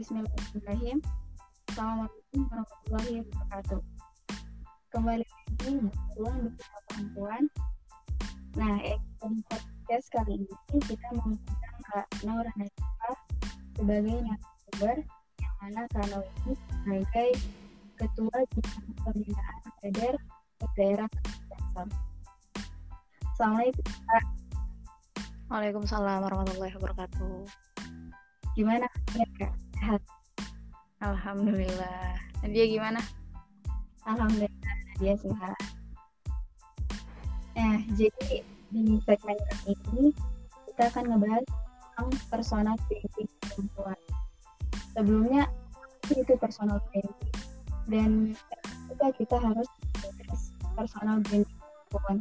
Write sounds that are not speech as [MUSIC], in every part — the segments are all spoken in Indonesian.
Bismillahirrahmanirrahim. Assalamualaikum warahmatullahi wabarakatuh. Kembali lagi bersama bersama perempuan. Nah, episode podcast kali ini kita mengundang Kak Nora Nasifa sebagai narasumber yang mana Kak Nora ini sebagai Ketua Bidang Pembinaan Kader Daerah Kabupaten Assalamualaikum Kak. Waalaikumsalam warahmatullahi wabarakatuh. Gimana kabarnya Kak? Sehat? Alhamdulillah. Nadia gimana? Alhamdulillah dia sehat. Nah, jadi di segmen kali ini kita akan ngebahas tentang personal branding perempuan. Sebelumnya, itu personal branding? Dan juga kita harus membahas personal branding perempuan.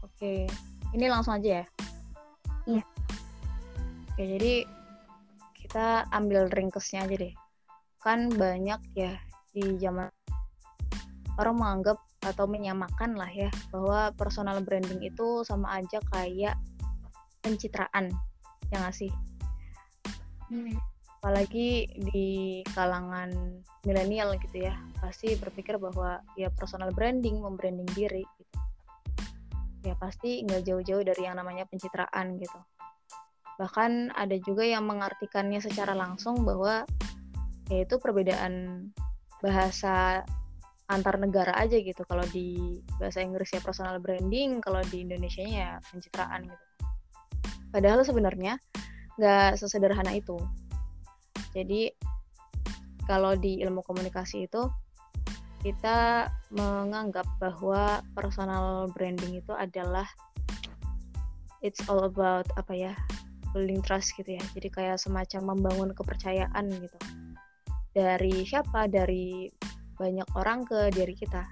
Oke, ini langsung aja ya? Iya. Oke, jadi kita ambil ringkesnya aja deh. Kan banyak ya di zaman orang menganggap atau menyamakan lah ya bahwa personal branding itu sama aja kayak pencitraan ya nggak sih Hmm. apalagi di kalangan milenial gitu ya pasti berpikir bahwa ya personal branding membranding diri gitu ya pasti nggak jauh-jauh dari yang namanya pencitraan gitu bahkan ada juga yang mengartikannya secara langsung bahwa yaitu perbedaan bahasa antar negara aja gitu. Kalau di bahasa Inggris ya personal branding kalau di Indonesia ya pencitraan gitu. Padahal sebenarnya nggak sesederhana itu. Jadi kalau di ilmu komunikasi itu kita menganggap bahwa personal branding itu adalah it's all about apa ya building trust gitu ya. Jadi kayak semacam membangun kepercayaan gitu. Dari siapa? Dari banyak orang ke diri kita.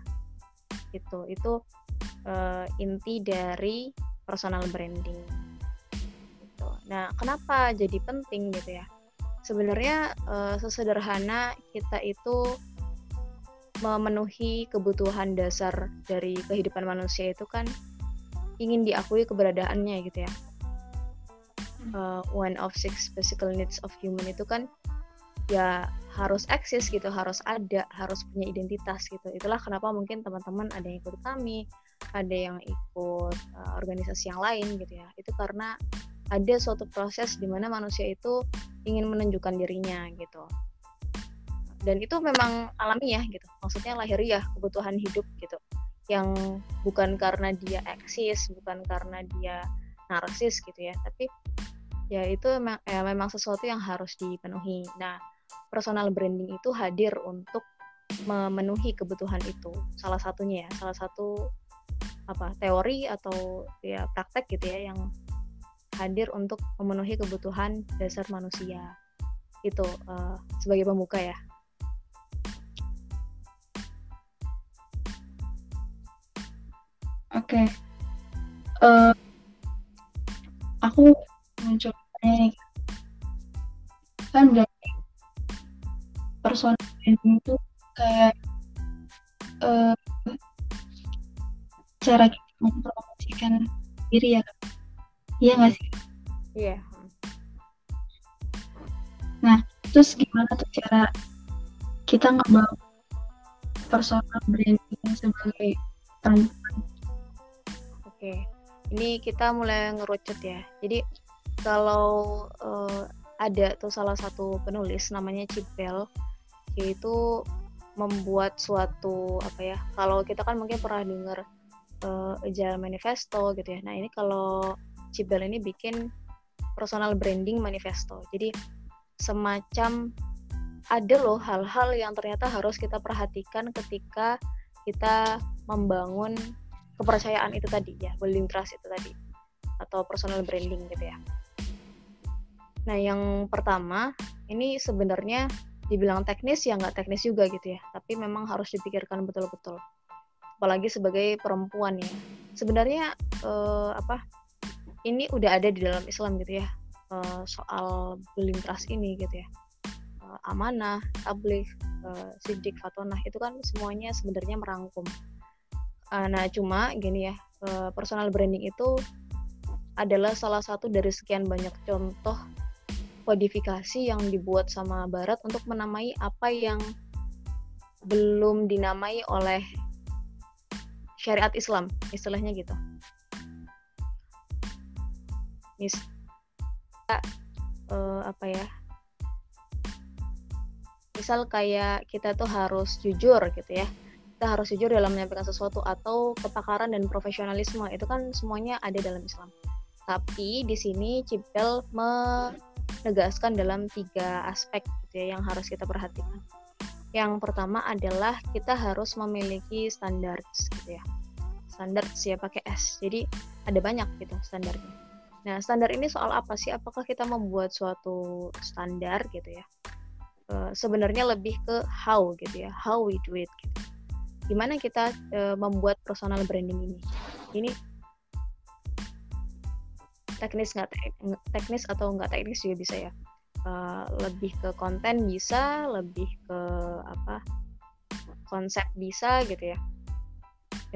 Gitu. Itu uh, inti dari personal branding. Gitu. nah kenapa jadi penting gitu ya? Sebenarnya uh, sesederhana kita itu memenuhi kebutuhan dasar dari kehidupan manusia itu kan ingin diakui keberadaannya gitu ya uh, one of six physical needs of human itu kan ya harus eksis gitu, harus ada, harus punya identitas gitu. Itulah kenapa mungkin teman-teman ada yang ikut kami, ada yang ikut uh, organisasi yang lain gitu ya. Itu karena ada suatu proses di mana manusia itu ingin menunjukkan dirinya gitu. Dan itu memang alami ya gitu. Maksudnya lahiriah kebutuhan hidup gitu. Yang bukan karena dia eksis, bukan karena dia narsis gitu ya, tapi ya itu memang, ya, memang sesuatu yang harus dipenuhi. Nah, personal branding itu hadir untuk memenuhi kebutuhan itu. Salah satunya ya, salah satu apa teori atau ya praktek gitu ya yang hadir untuk memenuhi kebutuhan dasar manusia. Itu uh, sebagai pembuka ya. Oke. Okay. Uh, aku mencoba nih. Kan dari personal branding itu kayak uh, cara kita mempromosikan diri ya iya nggak sih? Iya. Nah terus gimana tuh cara kita ngebawa personal branding sebagai perempuan? Oke ini kita mulai ngerucut ya. Jadi kalau uh, ada tuh salah satu penulis namanya Chip Bell yaitu membuat suatu apa ya kalau kita kan mungkin pernah dengar uh, Agile Manifesto gitu ya. Nah ini kalau Cibel ini bikin personal branding manifesto. Jadi semacam ada loh hal-hal yang ternyata harus kita perhatikan ketika kita membangun kepercayaan itu tadi ya building trust itu tadi atau personal branding gitu ya. Nah yang pertama ini sebenarnya dibilang teknis ya nggak teknis juga gitu ya. Tapi memang harus dipikirkan betul-betul. Apalagi sebagai perempuan ya. Sebenarnya eh, apa ini udah ada di dalam Islam gitu ya eh, soal building trust ini gitu ya. Eh, amanah tabligh eh, sidik fatonah itu kan semuanya sebenarnya merangkum eh, nah cuma gini ya eh, personal branding itu adalah salah satu dari sekian banyak contoh kodifikasi yang dibuat sama Barat untuk menamai apa yang belum dinamai oleh syariat Islam, istilahnya gitu. Mis uh, apa ya? Misal kayak kita tuh harus jujur gitu ya. Kita harus jujur dalam menyampaikan sesuatu atau kepakaran dan profesionalisme itu kan semuanya ada dalam Islam. Tapi di sini Cipel menegaskan dalam tiga aspek gitu ya yang harus kita perhatikan. Yang pertama adalah kita harus memiliki standar gitu ya. Standar ya pakai S. Jadi ada banyak gitu standarnya. Nah, standar ini soal apa sih? Apakah kita membuat suatu standar gitu ya? E, sebenarnya lebih ke how gitu ya, how we do it. Gitu. Gimana kita e, membuat personal branding ini? Ini teknis nggak teknis atau nggak teknis juga bisa ya? Uh, lebih ke konten bisa lebih ke apa konsep bisa gitu ya.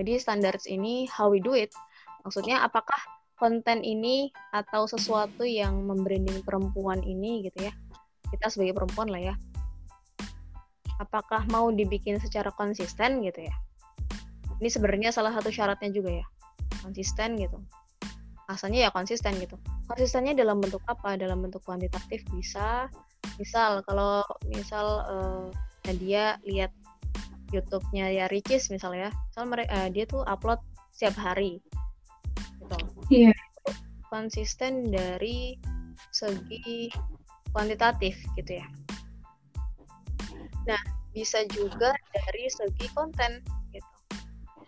Jadi standards ini how we do it. Maksudnya apakah konten ini atau sesuatu yang membranding perempuan ini gitu ya? Kita sebagai perempuan lah ya apakah mau dibikin secara konsisten gitu ya? Ini sebenarnya salah satu syaratnya juga ya. Konsisten gitu. Asalnya ya konsisten gitu. Konsistennya dalam bentuk apa? Dalam bentuk kuantitatif bisa. Misal kalau misal uh, Nadia lihat YouTube-nya ya Ricis misalnya misal mereka uh, dia tuh upload setiap hari. Gitu. Iya. Yeah. konsisten dari segi kuantitatif gitu ya bisa juga dari segi konten gitu.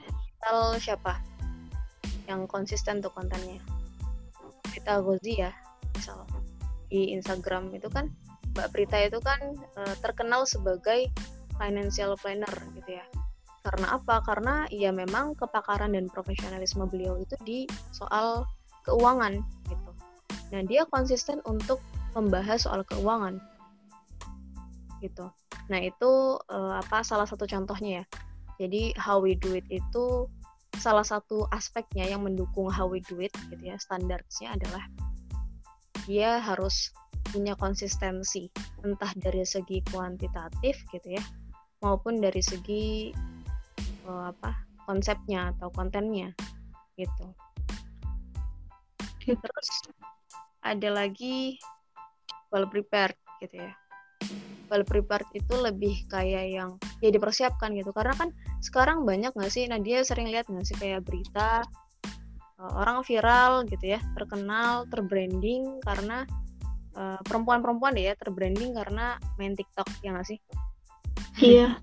Misal siapa yang konsisten tuh kontennya? Prita Gozi ya misal. Di Instagram itu kan Mbak Prita itu kan e, terkenal sebagai financial planner gitu ya. Karena apa? Karena ya memang kepakaran dan profesionalisme beliau itu di soal keuangan gitu. Nah dia konsisten untuk membahas soal keuangan gitu nah itu e, apa salah satu contohnya ya. Jadi how we do it itu salah satu aspeknya yang mendukung how we do it gitu ya standarnya adalah dia harus punya konsistensi entah dari segi kuantitatif gitu ya maupun dari segi uh, apa konsepnya atau kontennya gitu. Terus ada lagi well prepared gitu ya well prepared itu lebih kayak yang ya dipersiapkan gitu. Karena kan sekarang banyak nggak sih? Nah dia sering lihat nggak sih kayak berita uh, orang viral gitu ya terkenal terbranding karena uh, perempuan-perempuan deh ya terbranding karena main TikTok ya nggak sih? Iya. [LAUGHS]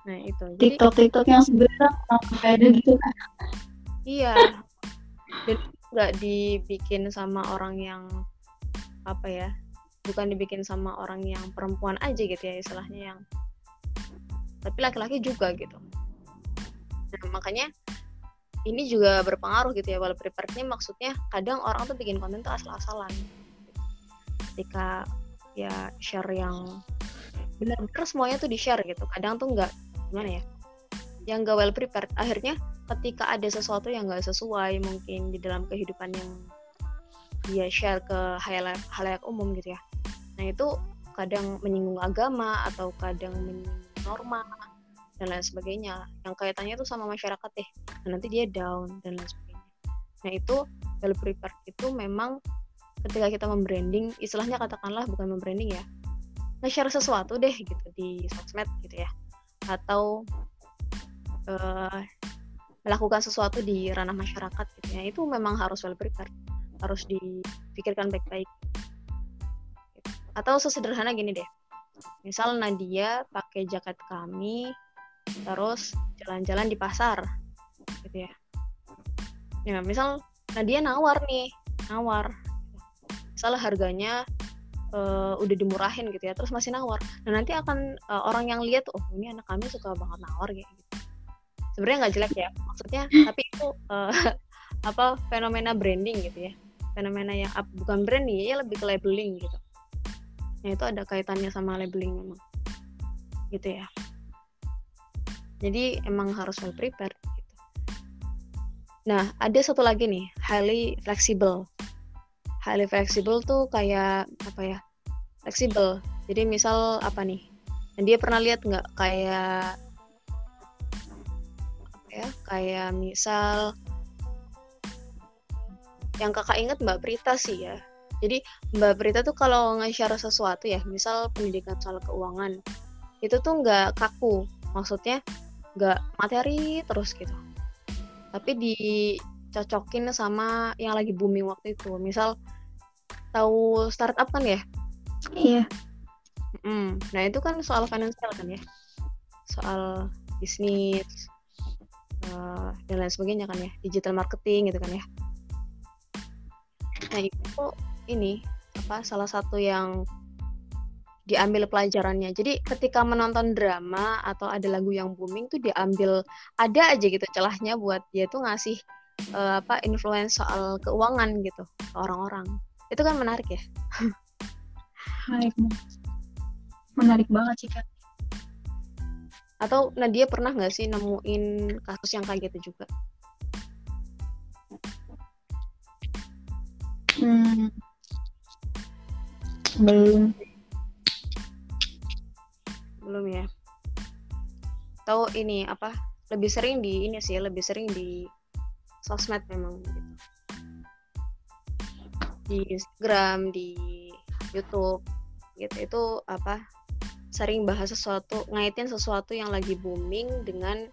Nah itu. TikTok Jadi, TikTok yang sebenarnya ada gitu. Iya. Jadi nggak dibikin sama orang yang apa ya bukan dibikin sama orang yang perempuan aja gitu ya istilahnya yang tapi laki-laki juga gitu. Nah makanya ini juga berpengaruh gitu ya walau preparednya maksudnya kadang orang tuh bikin konten tuh asal-asalan. Ketika ya share yang benar-benar semuanya tuh di share gitu kadang tuh nggak gimana ya yang gak well prepared. Akhirnya ketika ada sesuatu yang nggak sesuai mungkin di dalam kehidupan yang dia share ke halayak, halayak umum gitu ya nah itu kadang menyinggung agama atau kadang menyinggung norma dan lain sebagainya. Yang kaitannya tuh sama masyarakat deh. Nah, nanti dia down dan lain sebagainya. Nah itu well prepared itu memang ketika kita membranding istilahnya katakanlah bukan membranding ya nge-share sesuatu deh gitu di sosmed gitu ya. Atau uh, melakukan sesuatu di ranah masyarakat gitu ya. Itu memang harus well prepared harus dipikirkan baik-baik atau sesederhana gini deh. Misal Nadia pakai jaket kami terus jalan-jalan di pasar gitu ya. Ya misal Nadia nawar nih nawar. Misal harganya uh, udah dimurahin gitu ya terus masih nawar. Nah nanti akan uh, orang yang lihat oh ini anak kami suka banget nawar kayak gitu. Sebenarnya nggak jelek ya maksudnya [LAUGHS] tapi itu uh, apa fenomena branding gitu ya. Fenomena yang bukan branding ya lebih ke labeling gitu Nah itu ada kaitannya sama labeling memang. Gitu ya. Jadi emang harus well prepared gitu. Nah, ada satu lagi nih, highly flexible. highly flexible tuh kayak apa ya fleksibel jadi misal apa nih dan dia pernah lihat nggak kayak apa ya kayak misal yang kakak inget Mbak Prita sih ya jadi Mbak Prita tuh kalau nge-share sesuatu ya misal pendidikan soal keuangan itu tuh nggak kaku. Maksudnya nggak materi terus gitu. Tapi dicocokin sama yang lagi booming waktu itu. Misal tahu startup kan ya? Iya. Mm. nah itu kan soal finansial kan ya? Soal bisnis uh, dan lain sebagainya kan ya? Digital marketing gitu kan ya? Nah itu ini apa salah satu yang diambil pelajarannya. Jadi ketika menonton drama atau ada lagu yang booming tuh diambil ada aja gitu celahnya buat dia tuh ngasih uh, apa influence soal keuangan gitu ke orang-orang. Itu kan menarik ya. menarik menarik banget sih kak. Atau Nadia pernah nggak sih nemuin kasus yang kayak gitu juga? Hmm, belum. Belum ya. Tahu ini apa lebih sering di ini sih lebih sering di sosmed memang gitu. Di Instagram di YouTube gitu. Itu apa sering bahas sesuatu ngaitin sesuatu yang lagi booming dengan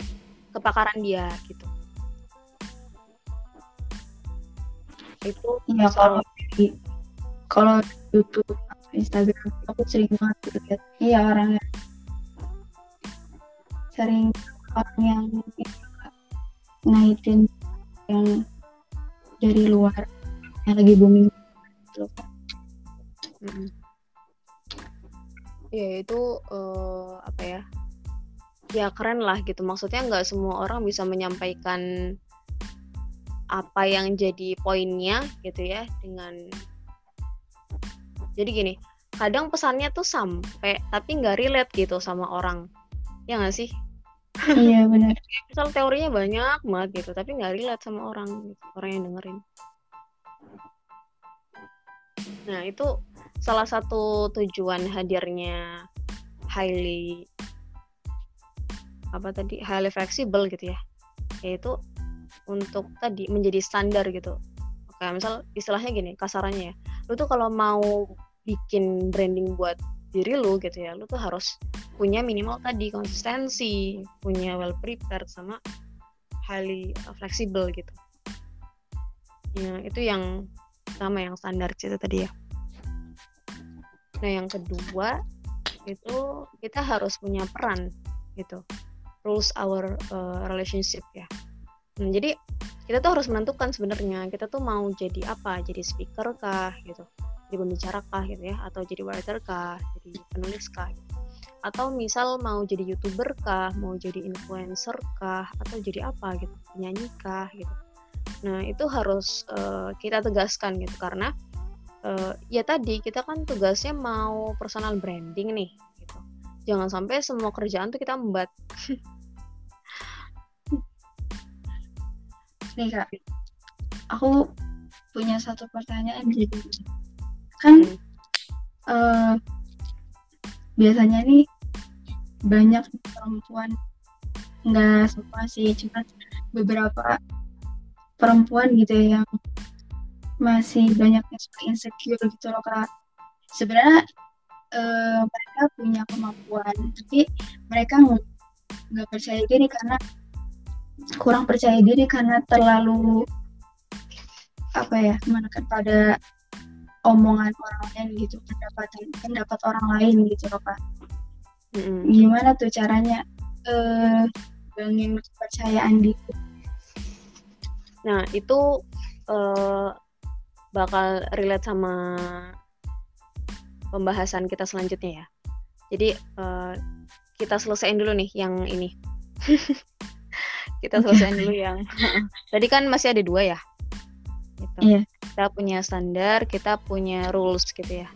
kepakaran dia gitu. Itu ya kalau di kalau YouTube Instagram aku sering banget lihat iya orangnya sering orang yang ngaitin yang dari luar yang lagi booming gitu. Mm Ya itu uh, apa ya? Ya keren lah gitu. Maksudnya nggak semua orang bisa menyampaikan apa yang jadi poinnya gitu ya dengan jadi gini kadang pesannya tuh sampai tapi nggak relate gitu sama orang. Ya nggak sih? Iya benar. [LAUGHS] Misal teorinya banyak banget gitu tapi nggak relate sama orang gitu, orang yang dengerin. Nah itu salah satu tujuan hadirnya highly apa tadi highly flexible gitu ya. Yaitu untuk tadi menjadi standar gitu. Kayak misal istilahnya gini kasarannya ya. Lu tuh kalau mau bikin branding buat diri lu gitu ya lu tuh harus punya minimal tadi konsistensi punya well prepared sama highly flexible gitu. Ya itu yang sama yang standar itu tadi ya. Nah yang kedua itu kita harus punya peran gitu rules our uh, relationship ya. Nah, jadi kita tuh harus menentukan sebenarnya kita tuh mau jadi apa jadi speaker kah gitu jadi pembicara kah gitu ya atau jadi writer kah jadi penulis kah gitu. atau misal mau jadi youtuber kah mau jadi influencer kah atau jadi apa gitu penyanyi kah gitu. Nah itu harus uh, kita tegaskan gitu karena uh, ya tadi kita kan tugasnya mau personal branding nih gitu. Jangan sampai semua kerjaan tuh kita membuat. Nih kak. Aku punya satu pertanyaan. Jadi kan uh, biasanya nih banyak perempuan. Nggak semua sih cuma beberapa perempuan gitu ya yang masih banyak yang suka insecure gitu loh kak. Sebenarnya uh, mereka punya kemampuan tapi mereka nggak percaya diri karena kurang percaya diri karena terlalu apa ya menekan pada omongan orang lain gitu pendapatan pendapat orang lain gitu loh kak mm-hmm. gimana tuh caranya uh, bangun kepercayaan diri? Nah itu uh, bakal relate sama pembahasan kita selanjutnya ya. Jadi uh, kita selesaiin dulu nih yang ini. [LAUGHS] Kita selesaiin dulu [LAUGHS] yang [LAUGHS] tadi kan masih ada dua ya? Gitu. Iya kita punya standar, kita punya rules gitu ya.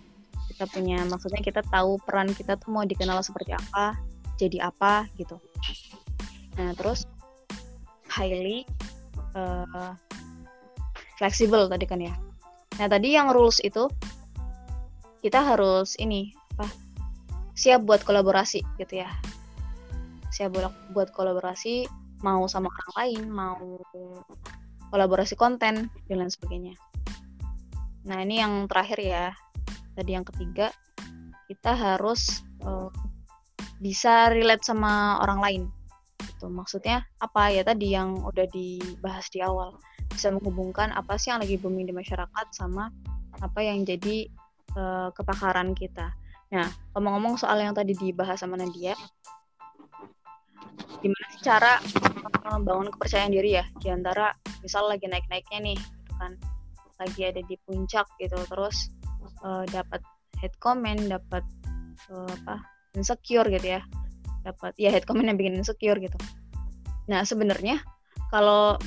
Kita punya maksudnya kita tahu peran kita tuh mau dikenal seperti apa, jadi apa gitu. Nah, terus highly uh, flexible tadi kan ya. Nah tadi yang rules itu kita harus ini apa siap buat kolaborasi gitu ya siap buat buat kolaborasi mau sama orang lain mau kolaborasi konten dan lain sebagainya nah ini yang terakhir ya. Tadi yang ketiga kita harus uh, bisa relate sama orang lain itu maksudnya apa ya tadi yang udah dibahas di awal? Bisa menghubungkan apa sih yang lagi booming di masyarakat sama apa yang jadi uh, kepakaran kita. Nah, ngomong-ngomong soal yang tadi dibahas sama Nadia, gimana sih cara membangun kepercayaan diri ya? Di antara misal lagi naik-naiknya nih, gitu kan, lagi ada di puncak gitu, terus uh, dapat head comment, dapat uh, apa insecure gitu ya, dapat ya head comment yang bikin insecure gitu. Nah, sebenarnya kalau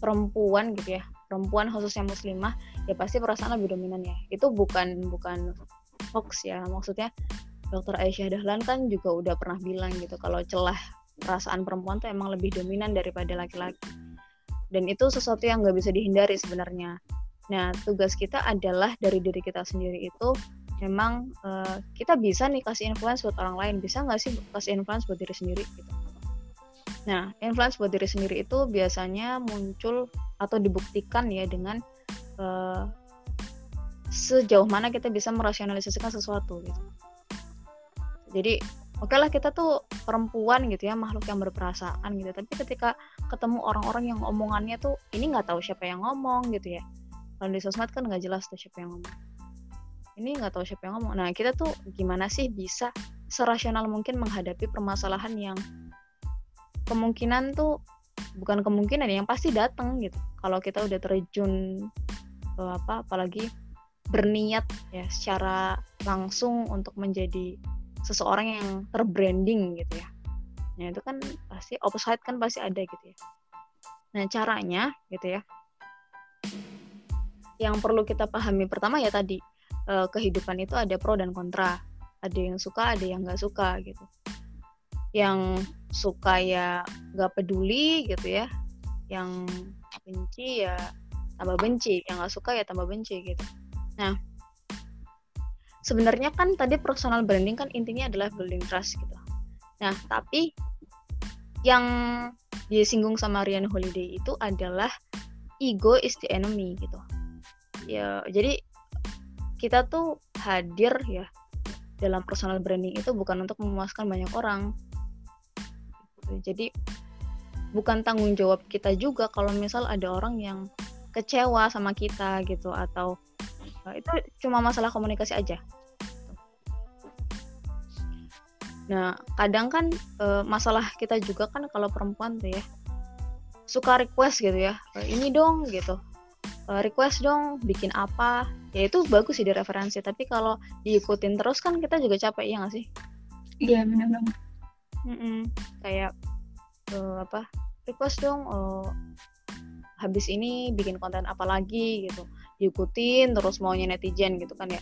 perempuan gitu ya, perempuan khususnya muslimah ya pasti perasaan lebih dominan ya. Itu bukan bukan hoax ya. Maksudnya dokter Aisyah Dahlan kan juga udah pernah bilang gitu kalau celah perasaan perempuan tuh emang lebih dominan daripada laki-laki. Dan itu sesuatu yang nggak bisa dihindari sebenarnya nah tugas kita adalah dari diri kita sendiri itu memang uh, kita bisa nih kasih influence buat orang lain bisa nggak sih kasih influence buat diri sendiri gitu nah influence buat diri sendiri itu biasanya muncul atau dibuktikan ya dengan uh, sejauh mana kita bisa merasionalisasikan sesuatu gitu. Jadi oke okay lah kita tuh perempuan gitu ya makhluk yang berperasaan gitu. Tapi ketika ketemu orang-orang yang omongannya tuh ini nggak tahu siapa yang ngomong gitu ya. Kalau di sosmed kan nggak jelas tuh siapa yang ngomong. Ini nggak tahu siapa yang ngomong. Nah kita tuh gimana sih bisa serasional mungkin menghadapi permasalahan yang kemungkinan tuh bukan kemungkinan yang pasti datang gitu. Kalau kita udah terjun uh, apa apalagi berniat ya secara langsung untuk menjadi seseorang yang terbranding gitu ya. Nah itu kan pasti opposite kan pasti ada gitu ya. Nah caranya gitu ya. Yang perlu kita pahami pertama ya tadi eh, kehidupan itu ada pro dan kontra. Ada yang suka, ada yang nggak suka gitu. Yang suka ya nggak peduli gitu ya. Yang benci ya tambah benci yang nggak suka ya tambah benci gitu nah sebenarnya kan tadi personal branding kan intinya adalah building trust gitu nah tapi yang disinggung sama Rian Holiday itu adalah ego is the enemy gitu ya jadi kita tuh hadir ya dalam personal branding itu bukan untuk memuaskan banyak orang. Jadi bukan tanggung jawab kita juga kalau misal ada orang yang kecewa sama kita gitu atau uh, itu cuma masalah komunikasi aja. Nah, kadang kan uh, masalah kita juga kan kalau perempuan tuh ya suka request gitu ya, uh, ini dong gitu, uh, request dong bikin apa, ya itu bagus sih di referensi. Tapi kalau diikutin terus kan kita juga capek ya nggak sih? Iya benar banget. Mm -mm. Kayak uh, apa request dong, uh, habis ini bikin konten apa lagi gitu diikutin terus maunya netizen gitu kan ya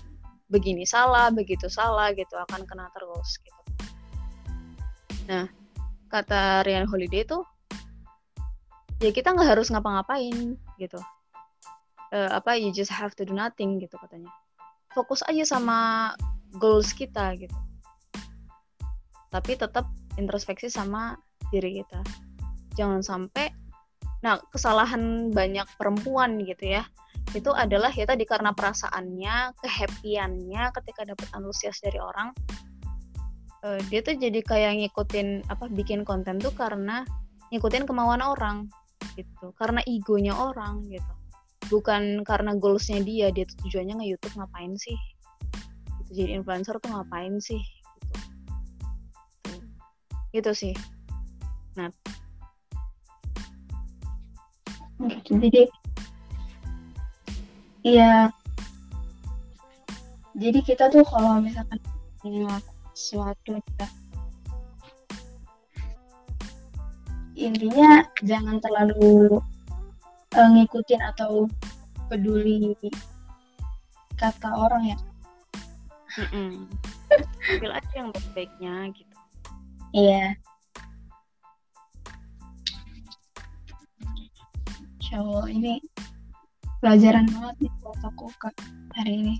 begini salah begitu salah gitu akan kena terus gitu nah kata Rian Holiday tuh ya kita nggak harus ngapa-ngapain gitu uh, apa you just have to do nothing gitu katanya. Fokus aja sama goals kita gitu. Tapi tetap introspeksi sama diri kita. Jangan sampai Nah, kesalahan banyak perempuan gitu ya, itu adalah ya tadi karena perasaannya, kehappiannya ketika dapat antusias dari orang, uh, dia tuh jadi kayak ngikutin apa bikin konten tuh karena ngikutin kemauan orang gitu, karena egonya orang gitu, bukan karena goalsnya dia, dia tuh tujuannya nge YouTube ngapain sih? Gitu, jadi influencer tuh ngapain sih? Gitu, gitu sih. Nah, jadi iya jadi kita tuh kalau misalkan melakukan sesuatu kita intinya jangan terlalu uh, ngikutin atau peduli kata orang ya? Ambil aja yang baik-baiknya gitu. Iya. Cowok ini pelajaran banget nih buat aku kak hari ini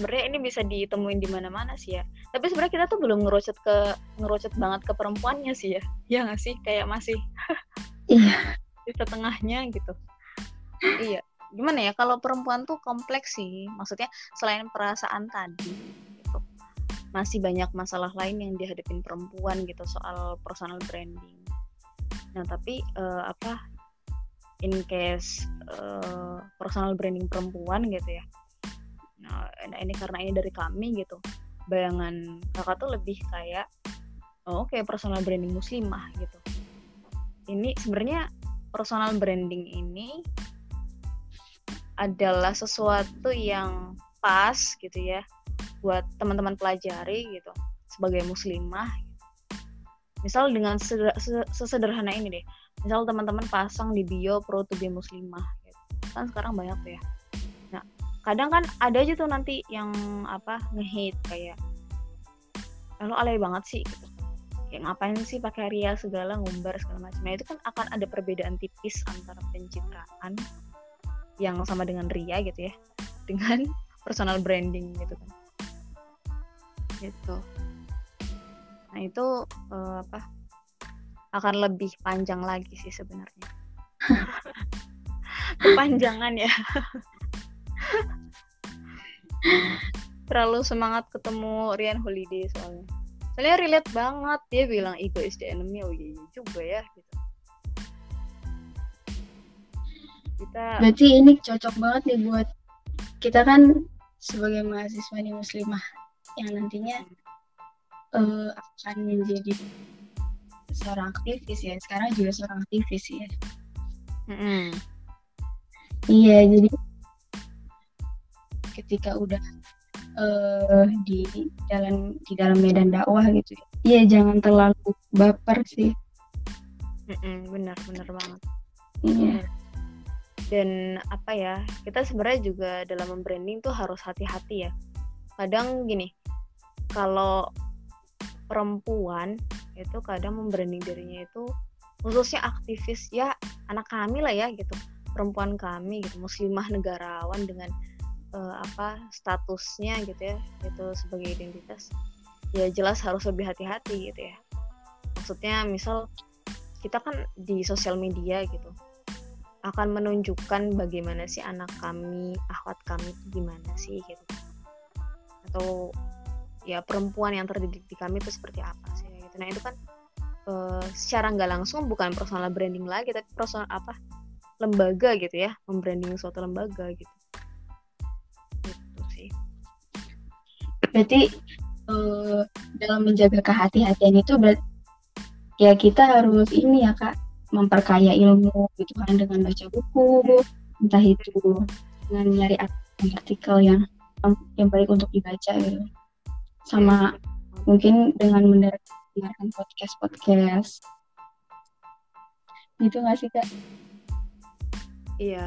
sebenarnya ini bisa ditemuin di mana-mana sih ya. Tapi sebenarnya kita tuh belum ngerucut ke ngerucut banget ke perempuannya sih ya. [LAUGHS] Ya nggak sih? Kayak masih [LAUGHS] iya. Di setengahnya gitu. Iya. Gimana ya? Kalau perempuan tuh kompleks sih. Maksudnya selain perasaan tadi gitu masih banyak masalah lain yang dihadapin perempuan gitu soal personal branding. Nah tapi uh, apa in case uh, personal branding perempuan gitu ya nah ini karena ini dari kami gitu. Bayangan kakak tuh lebih kayak oh, oke personal branding muslimah gitu. Ini sebenarnya personal branding ini adalah sesuatu yang pas gitu ya buat teman-teman pelajari gitu sebagai muslimah. Misal dengan sesederhana ini deh. Misal teman-teman pasang di bio pro to be muslimah gitu. kan sekarang banyak tuh ya kadang kan ada aja tuh nanti yang apa ngehit kayak lalu alay banget sih gitu. Kayak ngapain sih pakai ria segala ngumbar segala macam? Nah itu kan akan ada perbedaan tipis antara pencitraan yang sama dengan Ria gitu ya [LAUGHS] dengan personal branding gitu kan. Gitu. Nah itu uh, apa akan lebih panjang lagi sih sebenarnya. [LAUGHS] Kepanjangan ya [LAUGHS] terlalu semangat ketemu Rian Holiday soalnya. Soalnya relate banget dia bilang ego is the enemy. Oh iya, iya juga ya gitu. Kita berarti ini cocok banget nih buat kita kan sebagai mahasiswa nih muslimah yang nantinya uh, akan menjadi seorang aktivis ya. Sekarang juga seorang aktivis ya. Mm-hmm. iya jadi ketika udah uh, di dalam di dalam medan dakwah gitu ya. Iya jangan terlalu baper sih. Mm-hmm, benar benar banget. Iya. Dan apa ya kita sebenarnya juga dalam membranding tuh harus hati-hati ya. Kadang gini kalau perempuan itu kadang membranding dirinya itu khususnya aktivis ya anak kami lah ya gitu perempuan kami gitu muslimah negarawan dengan uh, apa statusnya gitu ya itu sebagai identitas ya jelas harus lebih hati-hati gitu ya maksudnya misal kita kan di sosial media gitu akan menunjukkan bagaimana sih anak kami, akhwat kami gimana sih gitu. Atau ya perempuan yang terdidik di kami itu seperti apa sih gitu. Nah, itu kan e, secara nggak langsung bukan personal branding lagi tapi personal apa? lembaga gitu ya, membranding suatu lembaga. Gitu Berarti e, dalam menjaga kehati-hatian itu berarti ya kita harus ini ya Kak memperkaya ilmu gitu kan dengan baca buku entah itu dengan nyari artikel yang yang baik untuk dibaca gitu. Sama mungkin dengan mendengarkan podcast podcast gitu nggak sih kak? Iya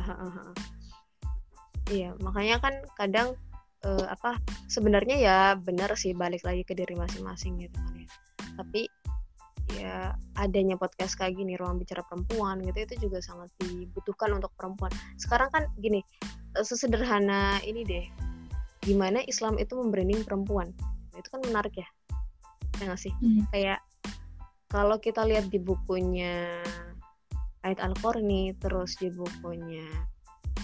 iya makanya kan kadang uh, apa sebenarnya ya benar sih balik lagi ke diri masing-masing gitu kan ya. Tapi ya adanya podcast kayak gini ruang bicara perempuan gitu itu juga sangat dibutuhkan untuk perempuan. Sekarang kan gini eh, sesederhana ini deh gimana Islam itu membranding perempuan? Itu kan menarik ya ya gak sih? Hmm. kayak kalau kita lihat di bukunya Ayat Al-Qurni terus di bukunya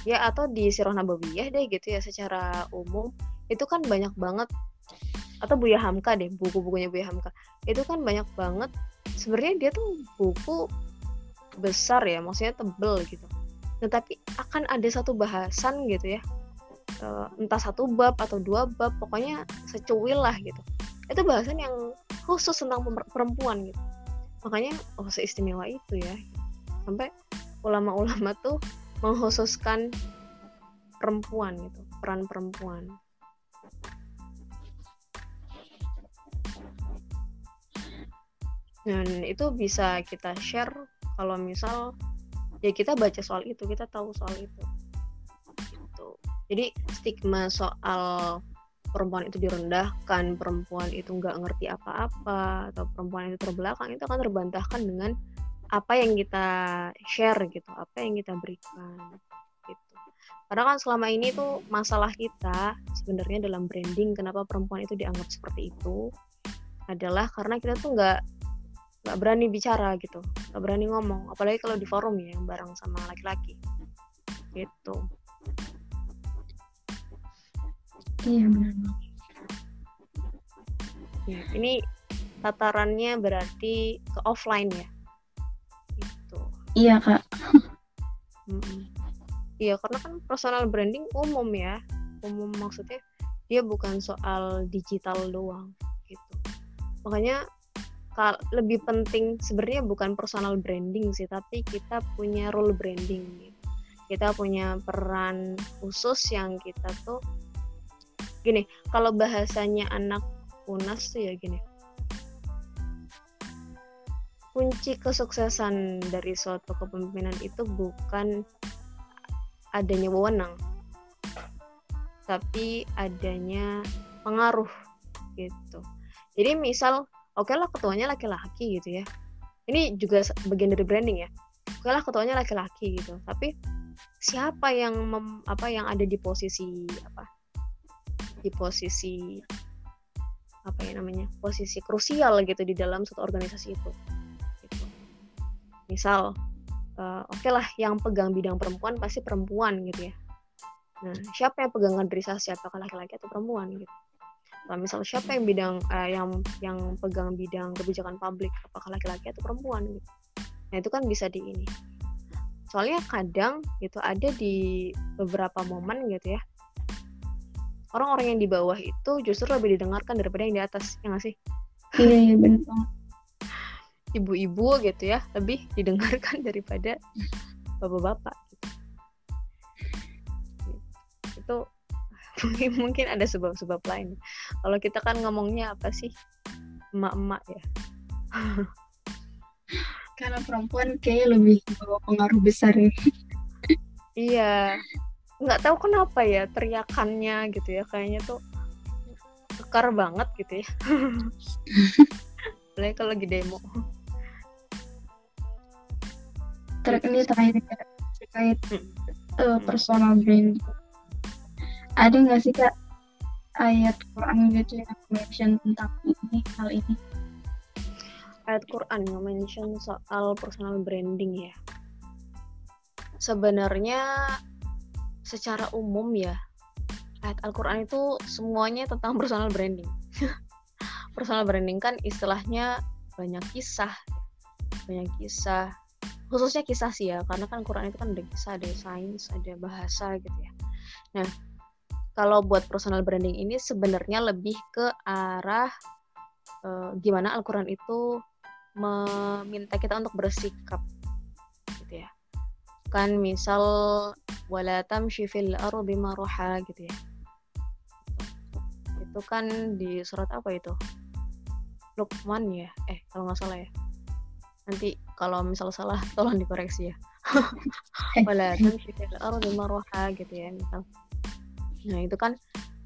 ya atau di Sirah Nabawiyah deh gitu ya secara umum. Itu kan banyak banget atau Buya Hamka deh buku-bukunya Buya Hamka. Itu kan banyak banget. Sebenarnya dia tuh buku besar ya maksudnya tebel gitu. Nah akan ada satu bahasan gitu ya. Eh, entah satu bab atau dua bab pokoknya secuil lah gitu. Itu bahasan yang khusus tentang perempuan gitu. Makanya oh seistimewa itu ya. Sampai ulama-ulama tuh mengkhususkan perempuan gitu peran perempuan dan itu bisa kita share kalau misal ya kita baca soal itu kita tahu soal itu gitu. jadi stigma soal perempuan itu direndahkan perempuan itu nggak ngerti apa-apa atau perempuan itu terbelakang itu akan terbantahkan dengan apa yang kita share gitu apa yang kita berikan gitu. Karena kan selama ini tuh masalah kita sebenarnya dalam branding kenapa perempuan itu dianggap seperti itu adalah karena kita tuh nggak nggak berani bicara gitu nggak berani ngomong. Apalagi kalau di forum ya yang bareng sama laki-laki gitu. Iya benar. Ya, ini tatarannya berarti ke offline ya iya kak. Iya karena kan personal branding umum ya. Umum maksudnya dia bukan soal digital doang gitu. Makanya lebih penting sebenarnya bukan personal branding sih tapi kita punya role branding gitu. kita punya peran khusus yang kita tuh gini kalau bahasanya anak unas tuh ya gini kunci kesuksesan dari suatu kepemimpinan itu bukan adanya wewenang tapi adanya pengaruh gitu. Jadi misal oke okay lah ketuanya laki-laki gitu ya. Ini juga bagian dari branding ya. Oke okay lah ketuanya laki-laki gitu. Tapi siapa yang mem, apa yang ada di posisi apa di posisi apa ya namanya posisi krusial gitu di dalam suatu organisasi itu misal uh, oke okay lah yang pegang bidang perempuan pasti perempuan gitu ya. Nah siapa yang pegang kaderisasi apakah laki-laki atau perempuan gitu? Nah, misal siapa yang bidang uh, yang yang pegang bidang kebijakan publik apakah laki-laki atau perempuan gitu? Nah itu kan bisa di ini. Soalnya kadang gitu ada di beberapa momen gitu ya. Orang-orang yang di bawah itu justru lebih didengarkan daripada yang di atas ya nggak sih? Iya iya benar ibu-ibu gitu ya lebih didengarkan [LAUGHS] daripada bapak-bapak itu mungkin ada sebab-sebab lain. Kalau kita kan ngomongnya apa sih? Emak-emak ya. [LAUGHS] Karena perempuan kayak lebih bawa pengaruh besar ya. Iya. Nggak tahu kenapa ya teriakannya gitu ya kayaknya tuh kekar banget gitu ya. [LAUGHS] Apalagi kalau lagi demo ter ini terakhir terkait uh, personal brand ada nggak sih kak ayat Quran gitu yang mention tentang ini hal ini? Ayat Quran yang mention soal personal branding ya. Sebenarnya secara umum ya ayat Al-Quran itu semuanya tentang personal branding. [LAUGHS] Personal branding kan istilahnya banyak kisah banyak kisah khususnya kisah sih ya karena kan Quran itu kan ada kisah ada sains ada bahasa gitu ya. Nah kalau buat personal branding ini sebenarnya lebih ke arah uh, gimana Al-Quran itu meminta kita untuk bersikap gitu ya. Kan misal wala tamshi fil ardi maruha gitu ya. Itu kan di surat apa itu? Luqman ya? Eh kalau nggak salah ya nanti kalau misal salah [LAUGHS] tolong dikoreksi ya. Wala tamshi fil ardi marwaha gitu ya misal. Nah itu kan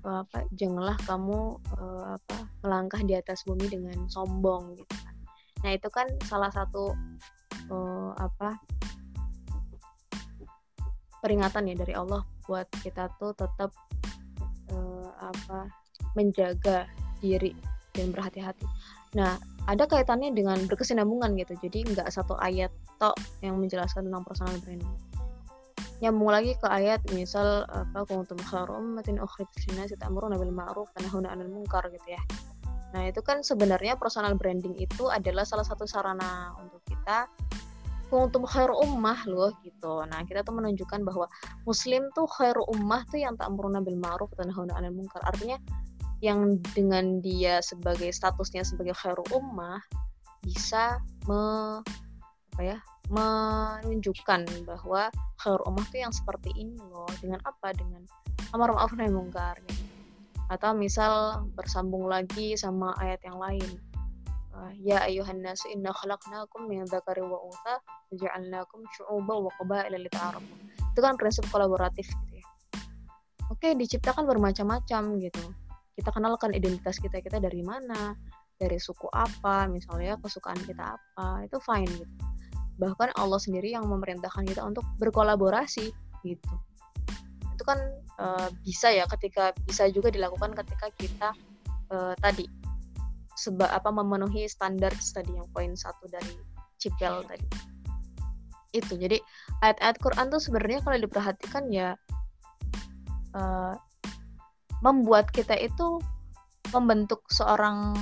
apa janganlah kamu uh, apa melangkah di atas bumi dengan sombong gitu kan. Nah itu kan salah satu uh, apa peringatan ya dari Allah buat kita tuh tetap uh, apa menjaga diri dan berhati-hati nah ada kaitannya dengan berkesinambungan gitu jadi nggak satu ayat tok yang menjelaskan tentang personal branding nyambung lagi ke ayat misal apa kuntum khairu ummatin ukhrijat lin-nasi ta'muruna bil ma'ruf wa tanhauna 'anil munkar gitu ya. Nah, itu kan sebenarnya personal branding itu adalah salah satu sarana untuk kita kuntum khairu ummah loh gitu. Nah, kita tuh menunjukkan bahwa muslim tuh khairu ummah tuh yang ta'muruna bil ma'ruf wa tanhauna 'anil munkar. Artinya yang dengan dia sebagai statusnya sebagai khairul ummah bisa me, apa ya menunjukkan bahwa khairul ummah itu yang seperti ini loh. Dengan apa? Dengan amar ma'ruf nahi mungkar. Atau misal bersambung lagi sama ayat yang lain. Uh, ya ayuhan nasu inna khalaqnakum min dzakari wa untha waja'alnakum syu'uban wa qabaila itu kan prinsip kolaboratif gitu ya. Oke diciptakan bermacam-macam gitu kita kenalkan identitas kita kita dari mana dari suku apa misalnya kesukaan kita apa itu fine gitu. Bahkan Allah sendiri yang memerintahkan kita untuk berkolaborasi gitu. Itu kan uh, bisa ya ketika bisa juga dilakukan ketika kita uh, tadi sebab apa memenuhi standar tadi yang poin satu dari Cipel tadi. Itu jadi ayat-ayat Quran tuh sebenarnya kalau diperhatikan ya uh, membuat kita itu membentuk seorang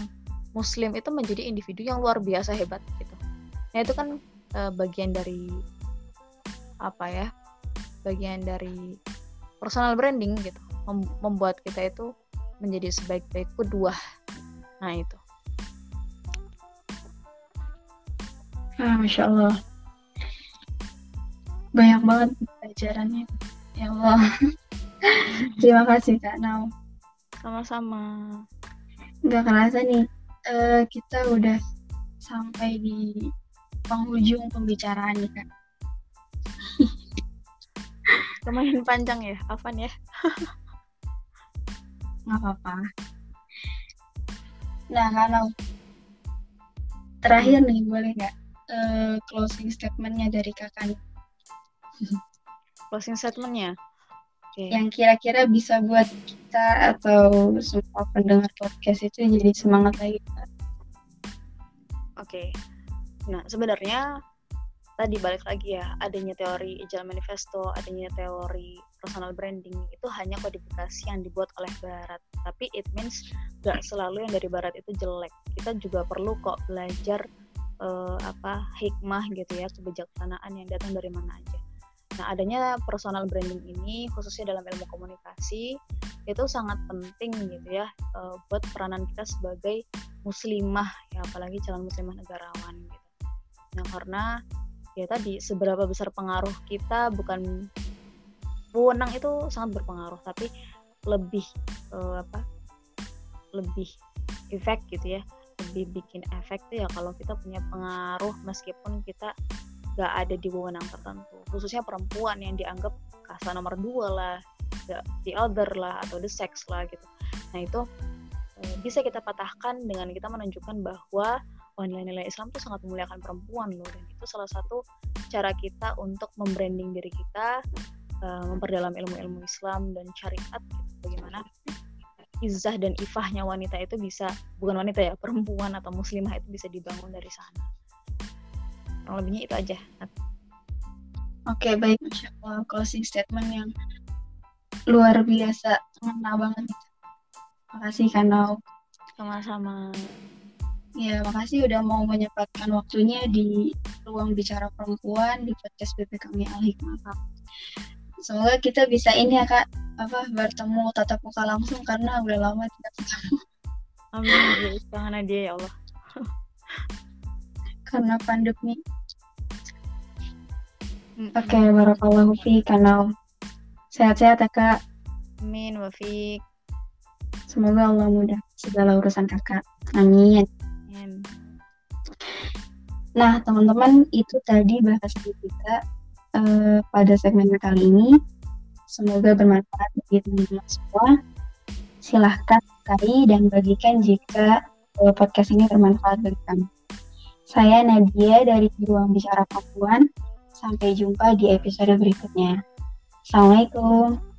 muslim itu menjadi individu yang luar biasa hebat gitu. Nah itu kan uh, bagian dari apa ya bagian dari personal branding gitu. Mem membuat kita itu menjadi sebaik-baik kedua nah itu. Ah, masya Allah. Banyak banget pelajarannya. Ya Allah [LAUGHS] terima kasih kak Nau sama-sama. Nggak kerasa nih uh, kita udah sampai di penghujung pembicaraan nih kak. [LAUGHS] Lumayan panjang ya Afan ya. [LAUGHS] Nggak apa-apa. Nah kalau terakhir nih boleh nggak uh, closing statementnya dari kakak closing statementnya okay. yang kira-kira bisa buat kita atau semua pendengar podcast itu jadi semangat lagi oke okay. nah sebenarnya tadi balik lagi ya adanya teori Agile Manifesto adanya teori personal branding itu hanya kodifikasi yang dibuat oleh Barat tapi it means gak selalu yang dari Barat itu jelek kita juga perlu kok belajar uh, apa hikmah gitu ya kebijaksanaan yang datang dari mana aja Nah, adanya personal branding ini khususnya dalam ilmu komunikasi itu sangat penting gitu ya uh, buat peranan kita sebagai muslimah ya apalagi calon muslimah negarawan gitu. Nah, karena ya tadi seberapa besar pengaruh kita bukan wewenang itu sangat berpengaruh tapi lebih uh, apa? lebih efek gitu ya lebih bikin efek tuh ya kalau kita punya pengaruh meskipun kita gak ada di wewenang tertentu. Khususnya perempuan yang dianggap kasta nomor dua lah the other lah atau the sex lah gitu. Nah itu eh, bisa kita patahkan dengan kita menunjukkan bahwa nilai-nilai Islam tuh sangat memuliakan perempuan loh. Dan itu salah satu cara kita untuk membranding diri kita uh, memperdalam ilmu-ilmu Islam dan syariat gitu. Bagaimana izah dan ifahnya wanita itu bisa bukan wanita ya perempuan atau muslimah itu bisa dibangun dari sana kurang lebihnya itu aja. Oke okay, baik. Masya Allah closing statement yang luar biasa mengena banget. Makasih Kanau sama-sama. Ya makasih udah mau menyempatkan waktunya di ruang bicara perempuan di podcast BPKM Al Hikmah. Semoga kita bisa ini ya kak apa bertemu tatap muka langsung karena udah lama tidak ketemu. Amin. Dia ya Allah. Karena pandemi. Oke, okay, barakallahu fi kanal. Sehat-sehat ya kak. Amin, wafik. Semoga Allah mudah segala urusan kakak. Amin. Amin. Nah, teman-teman, itu tadi bahas kita uh, pada segmen kali ini. Semoga bermanfaat bagi teman-teman semua. Silahkan sukai dan bagikan jika uh, podcast ini bermanfaat bagi kamu. Saya Nadia dari Ruang Bicara Papuan. Sampai jumpa di episode berikutnya. Assalamualaikum.